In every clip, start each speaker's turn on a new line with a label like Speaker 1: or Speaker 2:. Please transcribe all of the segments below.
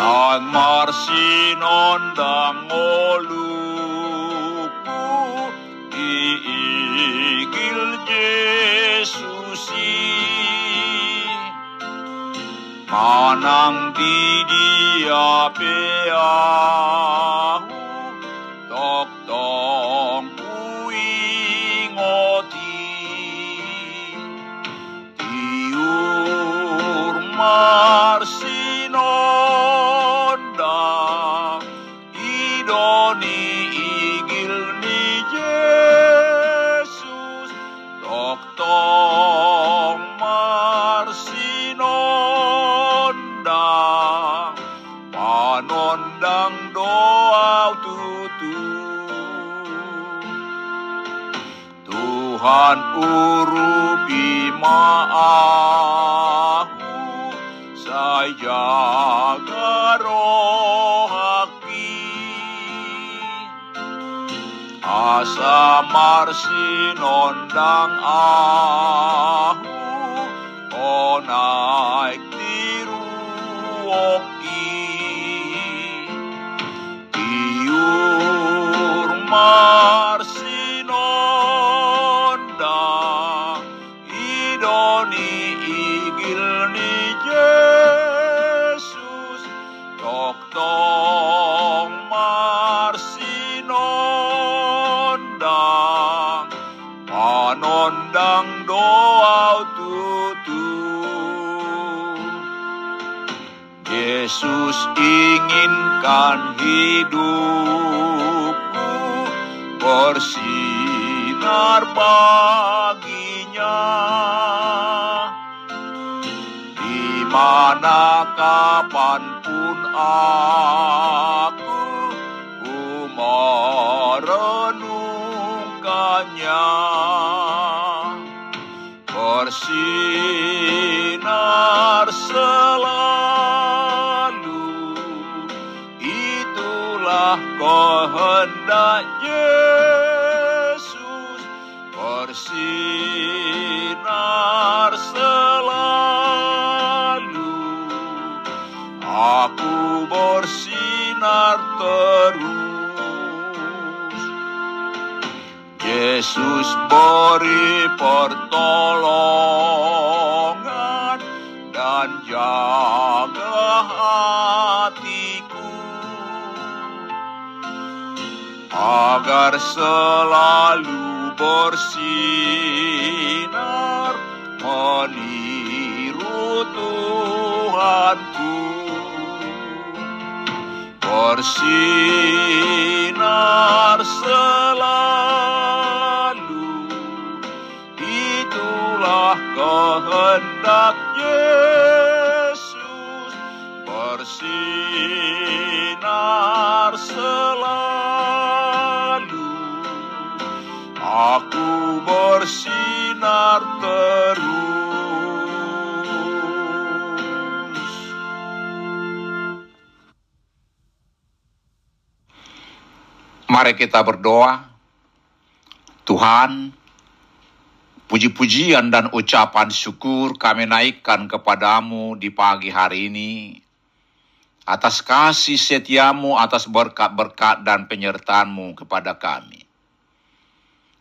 Speaker 1: Nagmarsinondang oluku iigil Yesusi Manang di dia peahu Panondang doa tutu. Tuhan urupi maahu saya garohaki asa marsinondang ahu tiruoki tiur marsinonda idoni igil ni Yesus toktong Yesus inginkan hidupku bersinar baginya. Di mana kapan pun aku itulah kehendak Yesus bersinar selalu. Aku bersinar terus. Yesus beri pertolongan dan jaga hatiku agar selalu bersinar meniru Tuhanku. Bersinar selalu itulah kehendak Yesus. Bersinar selalu bersinar terus Mari kita berdoa. Tuhan, puji-pujian dan ucapan syukur kami naikkan kepadamu di pagi hari ini. Atas kasih setiamu, atas berkat-berkat dan penyertaanmu kepada kami.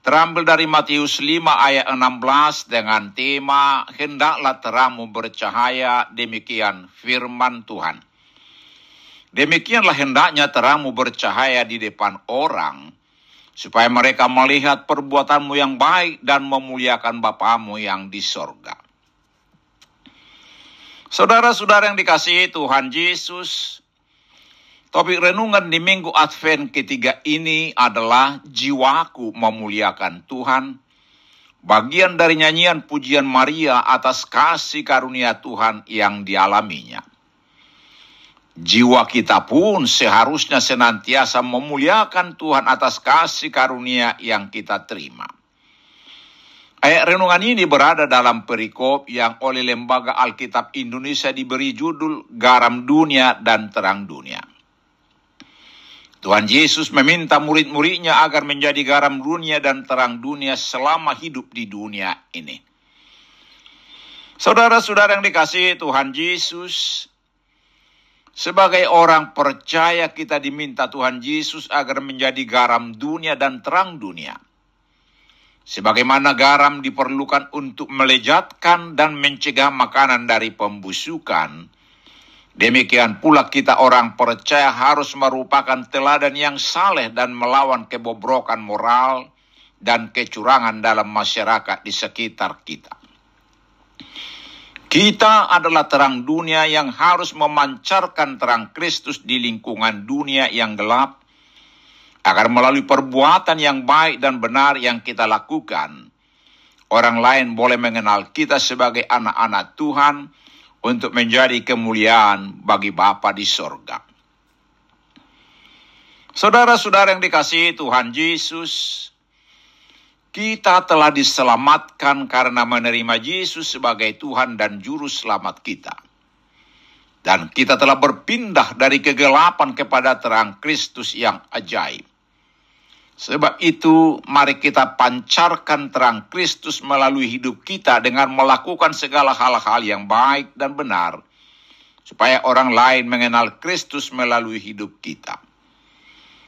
Speaker 1: terambil dari Matius 5 ayat 16 dengan tema hendaklah terangmu bercahaya demikian firman Tuhan. Demikianlah hendaknya terangmu bercahaya di depan orang, supaya mereka melihat perbuatanmu yang baik dan memuliakan Bapamu yang di sorga. Saudara-saudara yang dikasihi Tuhan Yesus, topik renungan di minggu Advent ketiga ini adalah jiwaku memuliakan Tuhan, bagian dari nyanyian pujian Maria atas kasih karunia Tuhan yang dialaminya. Jiwa kita pun seharusnya senantiasa memuliakan Tuhan atas kasih karunia yang kita terima. Ayat renungan ini berada dalam perikop yang oleh Lembaga Alkitab Indonesia diberi judul Garam Dunia dan Terang Dunia. Tuhan Yesus meminta murid-muridnya agar menjadi garam dunia dan terang dunia selama hidup di dunia ini. Saudara-saudara yang dikasihi Tuhan Yesus, sebagai orang percaya kita diminta Tuhan Yesus agar menjadi garam dunia dan terang dunia. Sebagaimana garam diperlukan untuk melejatkan dan mencegah makanan dari pembusukan, demikian pula kita orang percaya harus merupakan teladan yang saleh dan melawan kebobrokan moral dan kecurangan dalam masyarakat di sekitar kita. Kita adalah terang dunia yang harus memancarkan terang Kristus di lingkungan dunia yang gelap, agar melalui perbuatan yang baik dan benar yang kita lakukan, orang lain boleh mengenal kita sebagai anak-anak Tuhan untuk menjadi kemuliaan bagi Bapa di sorga. Saudara-saudara yang dikasihi Tuhan Yesus, kita telah diselamatkan karena menerima Yesus sebagai Tuhan dan Juru Selamat kita. Dan kita telah berpindah dari kegelapan kepada terang Kristus yang ajaib. Sebab itu, mari kita pancarkan terang Kristus melalui hidup kita dengan melakukan segala hal-hal yang baik dan benar, supaya orang lain mengenal Kristus melalui hidup kita.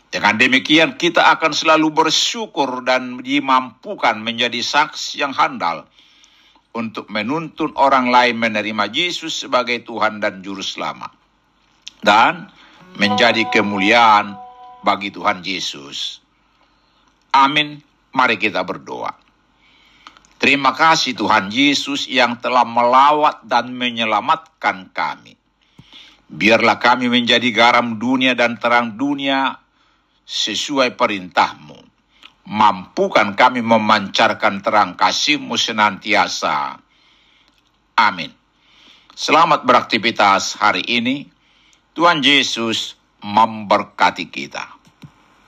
Speaker 1: Dengan demikian kita akan selalu bersyukur dan dimampukan menjadi saksi yang handal untuk menuntun orang lain menerima Yesus sebagai Tuhan dan Juru Selamat. Dan menjadi kemuliaan bagi Tuhan Yesus. Amin. Mari kita berdoa. Terima kasih Tuhan Yesus yang telah melawat dan menyelamatkan kami. Biarlah kami menjadi garam dunia dan terang dunia sesuai perintahmu. Mampukan kami memancarkan terang kasihmu senantiasa. Amin. Selamat beraktivitas hari ini. Tuhan Yesus memberkati kita.